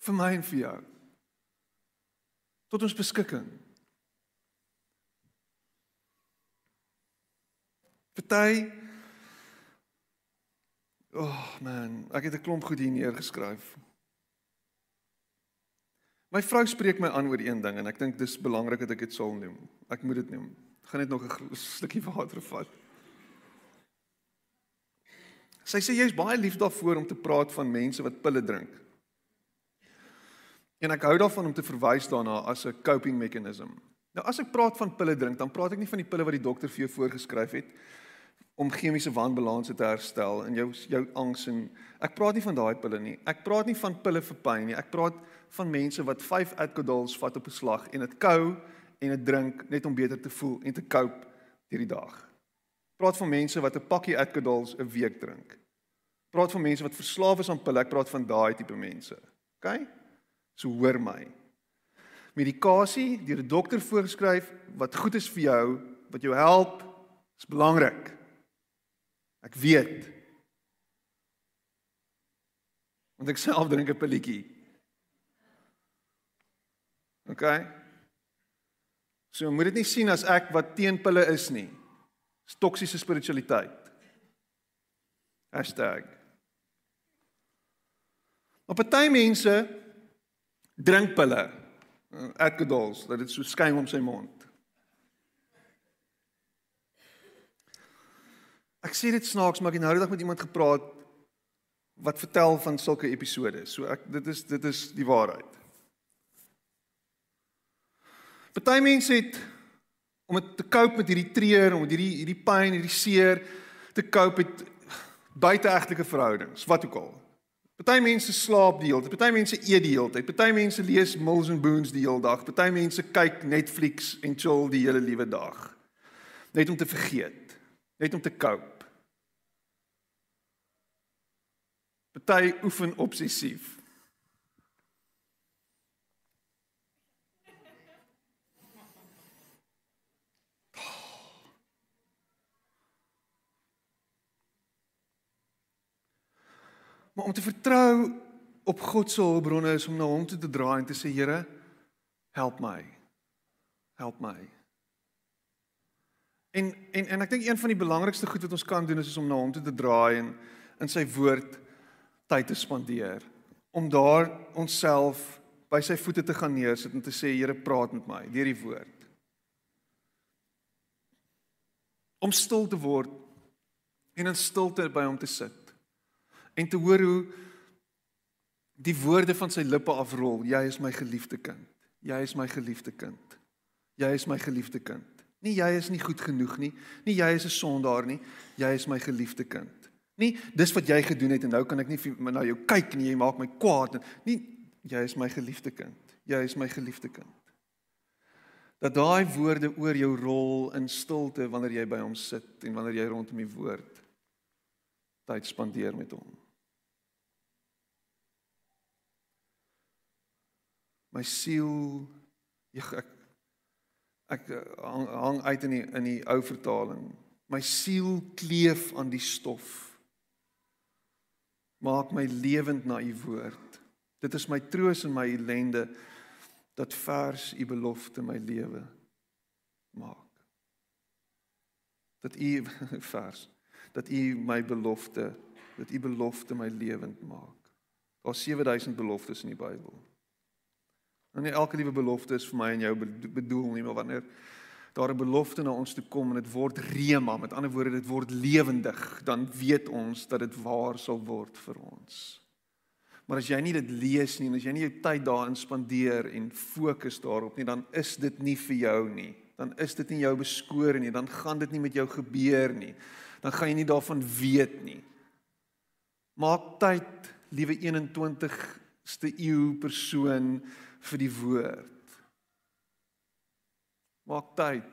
vir my en vir jou. Tot ons beskikking. Party Oh man, ek het 'n klomp goed hier neergeskryf. My vrou spreek my aan oor een ding en ek dink dis belangrik dat ek dit sal noem. Ek moet dit noem. Ek gaan net nog 'n slukkie water vat. Sy sê jy's baie lief daarvoor om te praat van mense wat pille drink. En ek hou daarvan om te verwys daarna as 'n coping mechanism. Nou as ek praat van pille drink, dan praat ek nie van die pille wat die dokter vir jou voorgeskryf het om chemiese wanbalanse te herstel in jou jou angs en ek praat nie van daai pille nie. Ek praat nie van pille vir pyn nie. Ek praat van mense wat 5 Adcodols vat op 'n slag en dit kou en dit drink net om beter te voel en te cope deur die dag. Praat van mense wat 'n pakkie Adcodols 'n week drink. Praat van mense wat verslaaf is aan pille, ek praat van daai tipe mense. OK? So hoor my. Medikasie deur 'n dokter voorgeskryf wat goed is vir jou, wat jou help, is belangrik. Ek weet. Want ek self drink 'n pilletjie. OK? So moet dit nie sien as ek wat teen pille is nie. Dis toksiese spiritualiteit. Hashtag. Op party mense drink pille. Adderalls, dat dit so skyn om sy mond. Ek sê dit snaaks, maar ek het nou die dag met iemand gepraat wat vertel van sulke episode. So ek dit is dit is die waarheid. Party mense het om dit te cope met hierdie treur, om hierdie hierdie pyn, hierdie seer te cope met buiteegtelike verhoudings, wat ook al. Party mense slaap die hele tyd, party mense eet die hele tyd, party mense lees Mills and Boons die hele dag, party mense kyk Netflix en chill die hele liewe dag. Net om te vergeet, net om te cope. Party oefen obsessief. Maar om te vertrou op God se hulpbronne is om na hom toe te draai en te sê Here, help my. Help my. En en en ek dink een van die belangrikste goed wat ons kan doen is, is om na hom toe te draai en in sy woord tyd te spandeer. Om daar onsself by sy voete te gaan neersit en te sê Here, praat met my deur die woord. Om stil te word en in stilte by hom te sit en te hoor hoe die woorde van sy lippe afrol. Jy is my geliefde kind. Jy is my geliefde kind. Jy is my geliefde kind. Nie jy is nie goed genoeg nie. Nie jy is 'n sondaar nie. Jy is my geliefde kind. Nie dis wat jy gedoen het en nou kan ek nie na jou kyk nie. Jy maak my kwaad. Nie jy is my geliefde kind. Jy is my geliefde kind. Dat daai woorde oor jou rol in stilte wanneer jy by hom sit en wanneer jy rondom die woord tyd spandeer met hom. My siel ek ek, ek eh, hang, hang uit in die in die ou vertaling. My siel kleef aan die stof. Maak my lewend na u woord. Dit is my troos in my ellende dat vers u belofte my lewe maak. Dat u vers dat u my belofte dat u belofte my lewend maak. Daar's 7000 beloftes in die Bybel. En nie elke liewe belofte is vir my en jou bedoel nie, maar wanneer daar 'n belofte na ons toe kom en dit word rema, met ander woorde dit word lewendig, dan weet ons dat dit waar sal word vir ons. Maar as jy nie dit lees nie en as jy nie jou tyd daarin spandeer en fokus daarop nie, dan is dit nie vir jou nie. Dan is dit nie jou beskore nie, dan gaan dit nie met jou gebeur nie. Dan gaan jy nie daarvan weet nie. Maak tyd, liewe 21ste eeu persoon vir die woord. Maak tyd.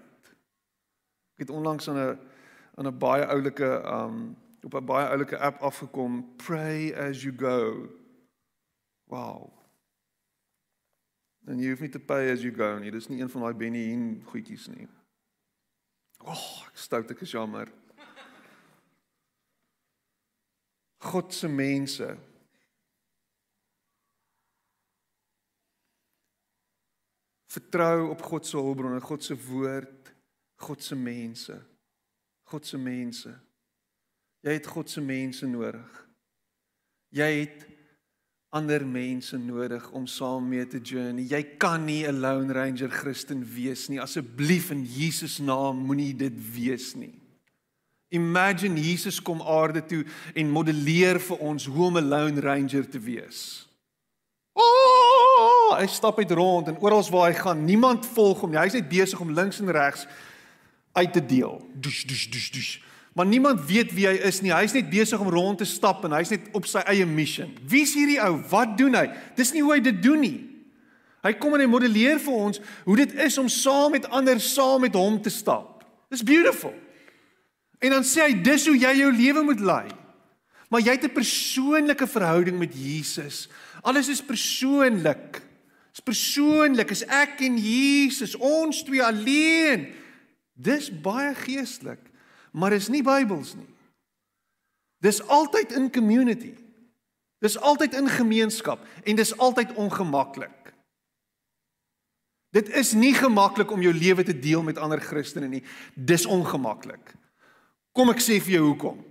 Ek het onlangs aan 'n aan 'n baie oulike um op 'n baie oulike app afgekom, pray as you go. Wow. Dan jy hoef nie te pay as you go nie. Dis nie een van daai Benny Hinn goedjies nie. O, oh, ek stout ek is jammer. God se mense Vertrou op God se hulpbronne, God se woord, God se mense. God se mense. Jy het God se mense nodig. Jy het ander mense nodig om saam mee te journey. Jy kan nie 'n lone ranger Christen wees nie. Asseblief in Jesus naam moenie dit wees nie. Imagine Jesus kom aarde toe en modelleer vir ons hoe om 'n lone ranger te wees. Oh, hy stap uit rond en oral waar hy gaan, niemand volg hom nie. Hy's net besig om links en regs uit te deel. Dush dush dush dush. Maar niemand weet wie hy is nie. Hy's net besig om rond te stap en hy's net op sy eie mission. Wie's hierdie ou? Wat doen hy? Dis nie hoe hy dit doen nie. Hy kom en hy modelleer vir ons hoe dit is om saam met ander saam met hom te stap. Dis beautiful. En dan sê hy dis hoe jy jou lewe moet lei. Maar jy het 'n persoonlike verhouding met Jesus. Alles is persoonlik. Dis persoonlik, is ek en Jesus, ons twee alleen. Dis baie geestelik, maar is nie Bybels nie. Dis altyd in community. Dis altyd in gemeenskap en dis altyd ongemaklik. Dit is nie gemaklik om jou lewe te deel met ander Christene nie. Dis ongemaklik. Kom ek sê vir jou hoekom?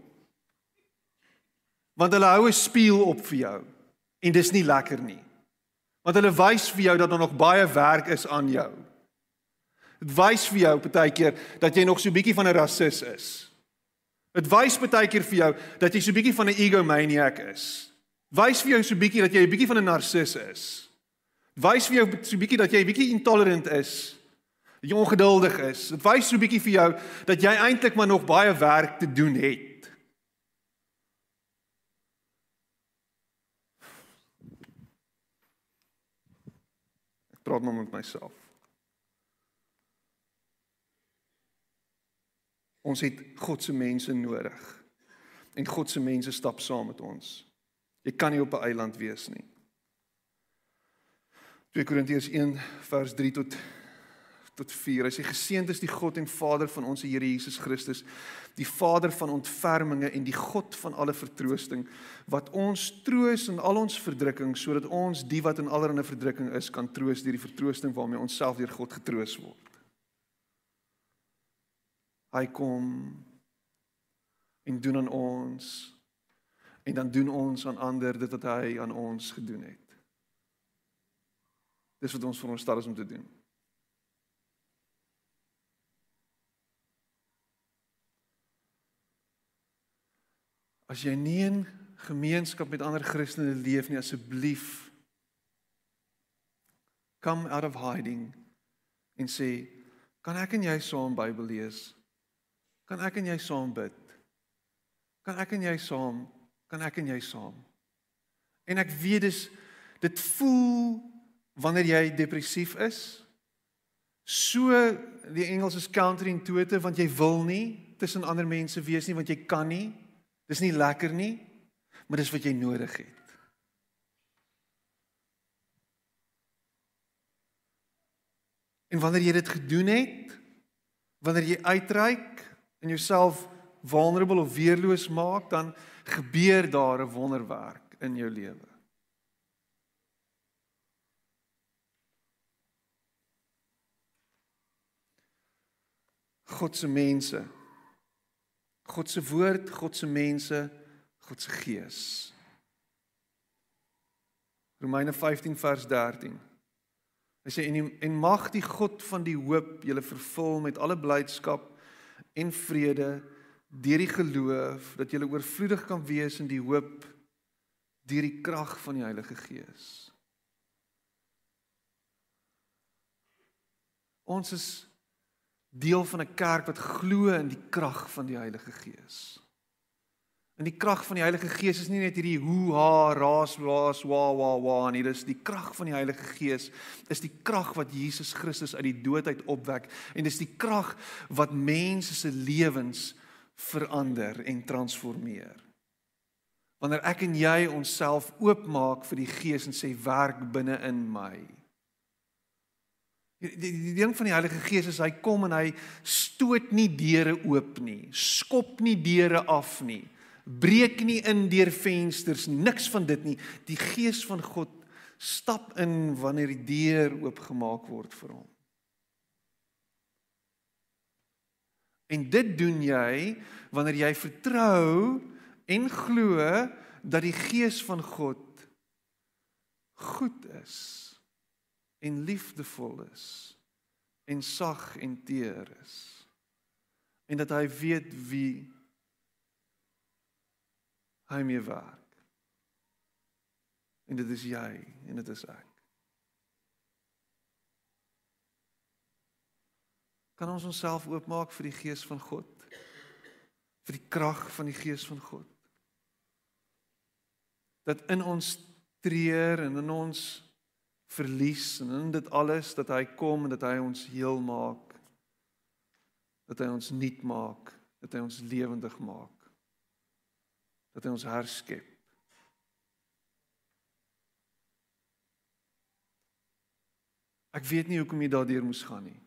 Want hulle hou 'n spieël op vir jou en dis nie lekker nie. Want hulle wys vir jou dat daar nog baie werk is aan jou. Dit wys vir jou partykeer dat jy nog so bietjie van 'n rasis is. Dit wys partykeer vir jou dat jy so bietjie van 'n egomaniac is. Wys vir jou so bietjie dat jy 'n bietjie van 'n narcis is. Wys vir jou so bietjie dat jy bietjie intolerant is. Dat jy ongeduldig is. Dit wys so bietjie vir jou dat jy eintlik maar nog baie werk te doen het. Praat maar met myself. Ons het God se mense nodig. En God se mense stap saam met ons. Jy kan nie op 'n eiland wees nie. 2 Korintiërs 1 vers 3 tot tot 4. Hy sê geseënd is die God en Vader van ons Here Jesus Christus, die Vader van ontferminge en die God van alle vertroosting wat ons troos in al ons verdrukking sodat ons die wat in allerlei verdrukking is kan troos deur die vertroosting waarmee ons self deur God getroos word. Hy kom en doen aan ons en dan doen ons aan ander dit wat hy aan ons gedoen het. Dis wat ons veronderstel is om te doen. As jy nie in gemeenskap met ander Christene leef nie, asseblief come out of hiding en sê, kan ek en jy saam Bybel lees? Kan ek en jy saam bid? Kan ek en jy saam? Kan ek en jy saam? En ek weet dis dit voel wanneer jy depressief is so die Engels is counterintuitive want jy wil nie tussen ander mense wees nie want jy kan nie Dis nie lekker nie, maar dis wat jy nodig het. En wanneer jy dit gedoen het, wanneer jy uitreik en jouself vulnerable of weerloos maak, dan gebeur daar 'n wonderwerk in jou lewe. God se mense God se woord, God se mense, God se gees. Romeine 15 vers 13. Hy sê en en mag die God van die hoop julle vervul met alle blydskap en vrede deur die geloof dat julle oorvloedig kan wees in die hoop deur die krag van die Heilige Gees. Ons is deel van 'n kerk wat glo in die krag van die Heilige Gees. En die krag van die Heilige Gees is nie net hierdie hoe ha ras was wa wa wa nie, dis die krag van die Heilige Gees is die krag wat Jesus Christus uit die dood uit opwek en dis die krag wat mense se lewens verander en transformeer. Wanneer ek en jy onsself oopmaak vir die Gees en sê werk binne in my. Die, die die ding van die Heilige Gees is hy kom en hy stoot nie deure oop nie, skop nie deure af nie, breek nie in deur vensters, niks van dit nie. Die Gees van God stap in wanneer die deur oopgemaak word vir hom. En dit doen jy wanneer jy vertrou en glo dat die Gees van God goed is en liefdevol is en sag en teer is. En dat hy weet wie hy mee werk. En dit is jy en dit is ek. Kan ons onsself oopmaak vir die gees van God? Vir die krag van die gees van God? Dat in ons treur en in ons verlies en in dit alles dat hy kom en dat hy ons heel maak dat hy ons nuut maak dat hy ons lewendig maak dat hy ons herskep. Ek weet nie hoekom jy daardeur moes gaan nie.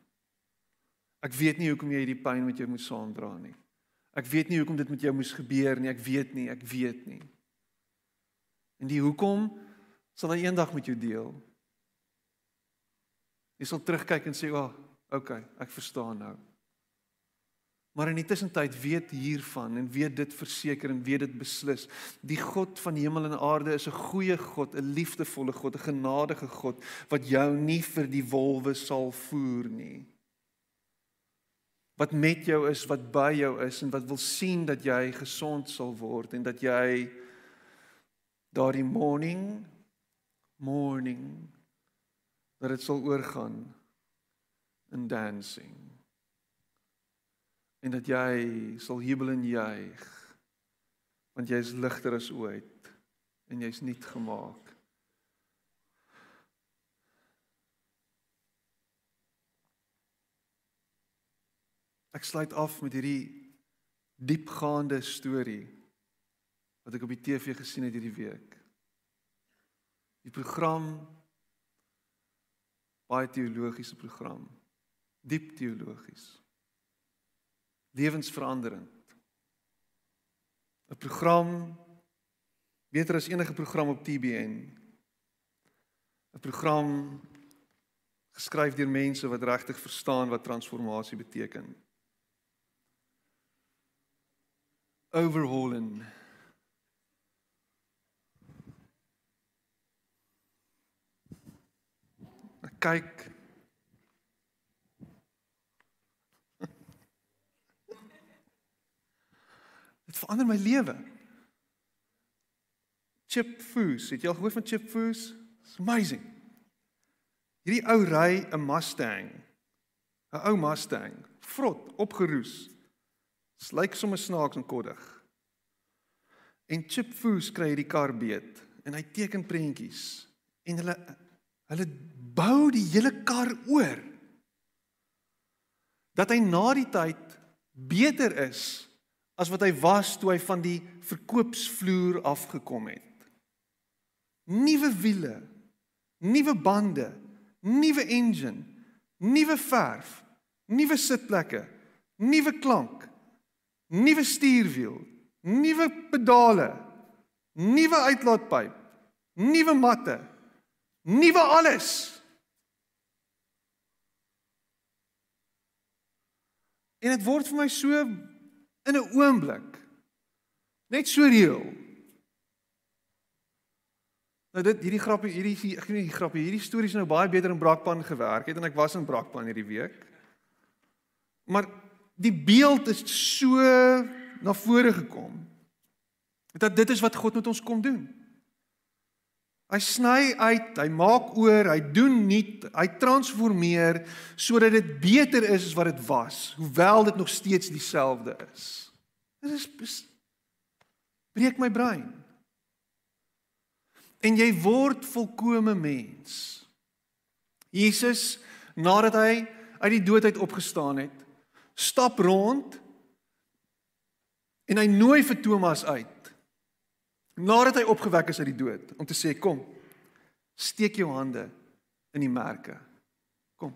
Ek weet nie hoekom jy hierdie pyn met jou moet saamdra nie. Ek weet nie hoekom dit met jou moes gebeur nie. Ek weet nie, ek weet nie. En die hoekom sal hy eendag met jou deel. Jy sal terugkyk en sê, "Ag, oh, okay, ek verstaan nou." Maar in die tussentyd weet hiervan en weet dit verseker en weet dit beslis. Die God van hemel en aarde is 'n goeie God, 'n liefdevolle God, 'n genadige God wat jou nie vir die wolwe sal voer nie. Wat met jou is, wat by jou is en wat wil sien dat jy gesond sal word en dat jy daardie morning morning dat dit sal oorgaan in dancing en dat jy sal jubel en juig want jy is ligter as ooit en jy's nuut gemaak. Ek sluit af met hierdie diepgaande storie wat ek op die TV gesien het hierdie week. Die program baie teologiese program. Diep teologies lewensveranderend. 'n Program beter as enige program op TBN. 'n Program geskryf deur mense wat regtig verstaan wat transformasie beteken. Overhauling. Kyk Dit verander my lewe. Chip Foos, het jy al gehoor van Chip Foos? It's amazing. Hierdie ou ry 'n Mustang. 'n Ou Mustang, vrot, opgeroes. Slyk sommer snaaks en koddig. En Chip Foos kry hierdie kar beet en hy teken prentjies en hulle hulle bou die hele kar oor. Dat hy na die tyd beter is as wat hy was toe hy van die verkoopsvloer afgekom het. Nuwe wiele, nuwe bande, nuwe engine, nuwe verf, nuwe sitplekke, nuwe klank, nuwe stuurwiel, nuwe pedale, nuwe uitlaatpyp, nuwe matte, nuwe alles. En dit word vir my so in 'n oomblik. Net so reël. Nou dit hierdie grappie hierdie ek weet nie die grappie hierdie stories nou baie beter in Brakpan gewerk het en ek was in Brakpan hierdie week. Maar die beeld is so na vore gekom. Dat dit is wat God met ons kom doen. Hy sny uit, hy maak oor, hy doen nuut, hy transformeer sodat dit beter is as wat dit was, hoewel dit nog steeds dieselfde is. Dit is breek my brein. En jy word volkomme mens. Jesus nadat hy uit die dood uit opgestaan het, stap rond en hy nooi vir Thomas uit nadat hy opgewek is uit die dood om te sê kom steek jou hande in die merke. Kom.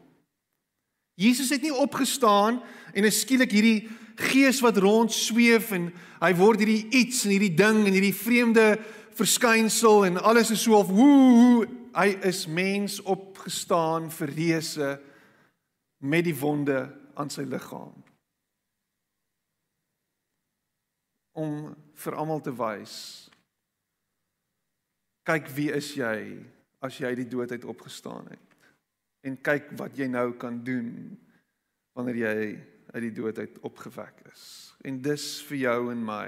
Jesus het nie opgestaan en is skielik hierdie gees wat rond sweef en hy word hierdie iets en hierdie ding en hierdie vreemde verskynsel en alles is so of woe hy is mens opgestaan verreese met die wonde aan sy liggaam. Om vir almal te wys kyk wie is jy as jy uit die dood uit opgestaan het? En kyk wat jy nou kan doen wanneer jy uit die dood uit opgewek is. En dis vir jou en my.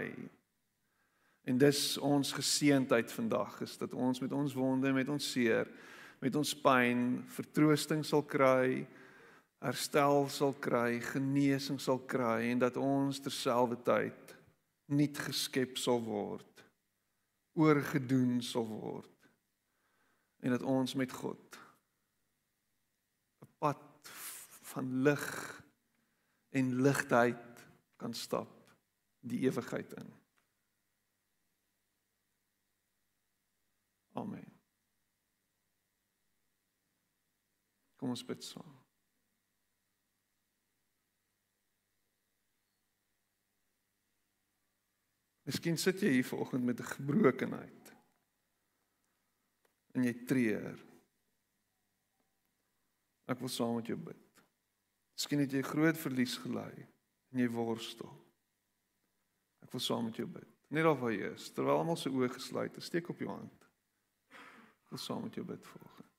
En dis ons geseentheid vandag is dat ons met ons wonde met ons seer met ons pyn vertroosting sal kry herstel sal kry genesing sal kry en dat ons terselfdertyd nuut geskep sal word oorgedoen sal word en dat ons met God 'n pad van lig en ligheid kan stap die ewigheid in. Amen. Kom ons bid saam. Miskien sit jy hier vanoggend met 'n gebrokenheid. En jy treur. Ek wil saam met jou bid. Miskien het jy groot verlies gely en jy worstel. Ek wil saam met jou bid. Net daar waar jy is, terwyl almal se oë gesluit is, steek op jou hand. Ek wil saam met jou bid volgens.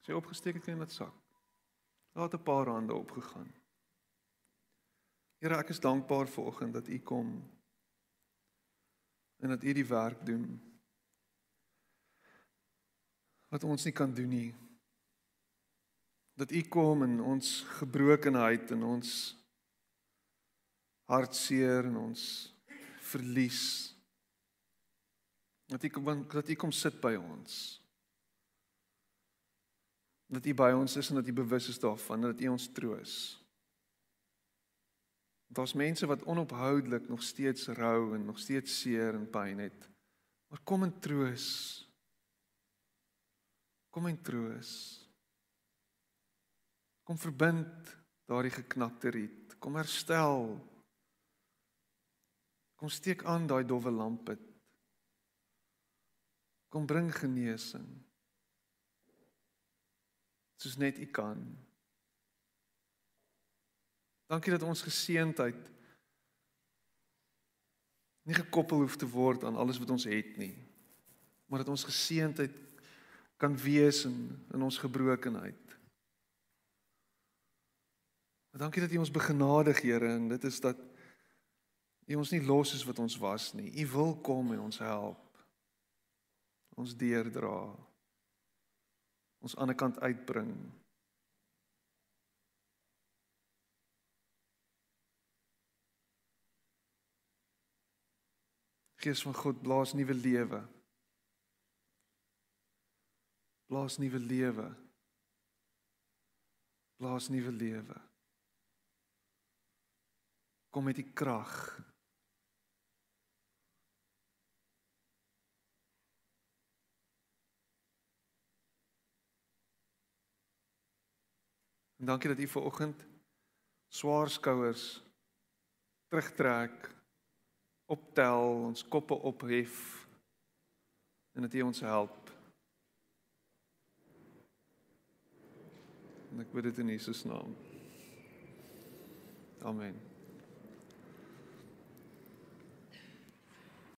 Sy opgesteek het in met sak. Daar het 'n paar hande opgegaan. Here, ek is dankbaar vir oggend dat U kom en dat U die werk doen wat ons nie kan doen nie. Dat U kom in ons gebrokenheid en ons hartseer en ons verlies. Dat U kom dat U kom sit by ons dat U by ons is en dat U bewus is daarvan dat U ons troos. Daar's mense wat onophoudelik nog steeds rou en nog steeds seer en pyn het. Maar kom en troos. Kom en troos. Kom verbind daardie geknakte riet. Kom herstel. Kom steek aan daai dowwe lamp. Kom bring genesing soos net U kan. Dankie dat ons geseëndheid nie gekoppel hoef te word aan alles wat ons het nie, maar dat ons geseëndheid kan wees in in ons gebrokenheid. Maar dankie dat U ons begenadig, Here, en dit is dat U ons nie los is wat ons was nie. U wil kom en ons help. Ons deurdra ons aan die kant uitbring. Gees van God blaas nuwe lewe. Blaas nuwe lewe. Blaas nuwe lewe. Kom met die krag En dankie dat u ver oggend swaar skouers terugtrek, optel, ons koppe ophef en dat u ons help. En ek bid dit in Jesus naam. Amen.